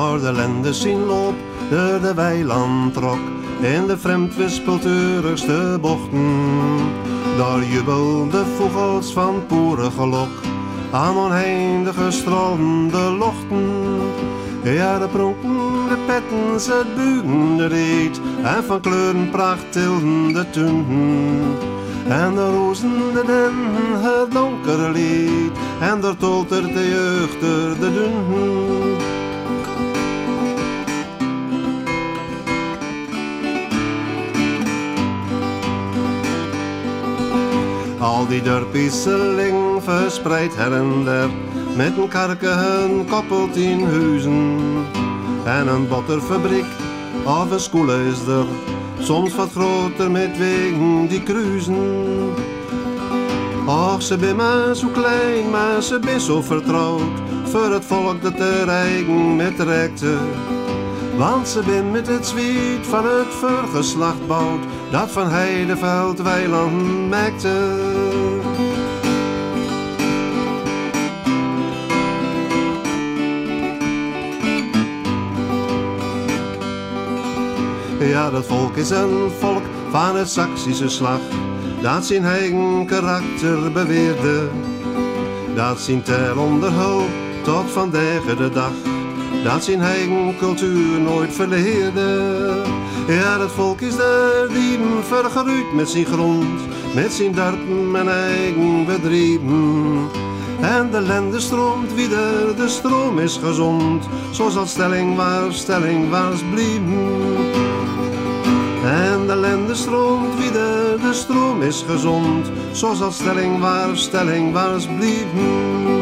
Door de lende zien loop, door de weiland trok, in de vreemdwispelturigste bochten. Daar jubelde vogels van poerengelok, aan onheindige stromende lochten. Ja, de pronken, de petten, ze bugen de reet, en van kleuren pracht tilden de tunten. En de rozen de den, het donkere lied, en daar toltert de jeugd de dunten. Al die dorpisseling verspreid her en der, met een karken koppelt in huizen. En een botterfabriek of een school is er, soms wat groter met wegen die cruisen. Och, ze ben maar zo klein, maar ze ben zo vertrouwd, voor het volk dat er eigen met rekte. Want ze ben met het zwiet van het vergeslacht bouwt, dat van Heideveld weiland maakte. Ja, dat volk is een volk van het Saksische slag, dat zijn eigen karakter beweerde. Dat zijn tel onderhoud tot vandaag de dag, dat zijn eigen cultuur nooit verleerde. Ja, dat volk is daar dieven vergeruid met zijn grond, met zijn dorpen en eigen bedrijven. En de lende stroomt wieder, de stroom is gezond, zoals dat stelling was, stelling was blieben. En de lende stroomt wieder, de stroom is gezond, zoals dat stelling was, stelling was blieben.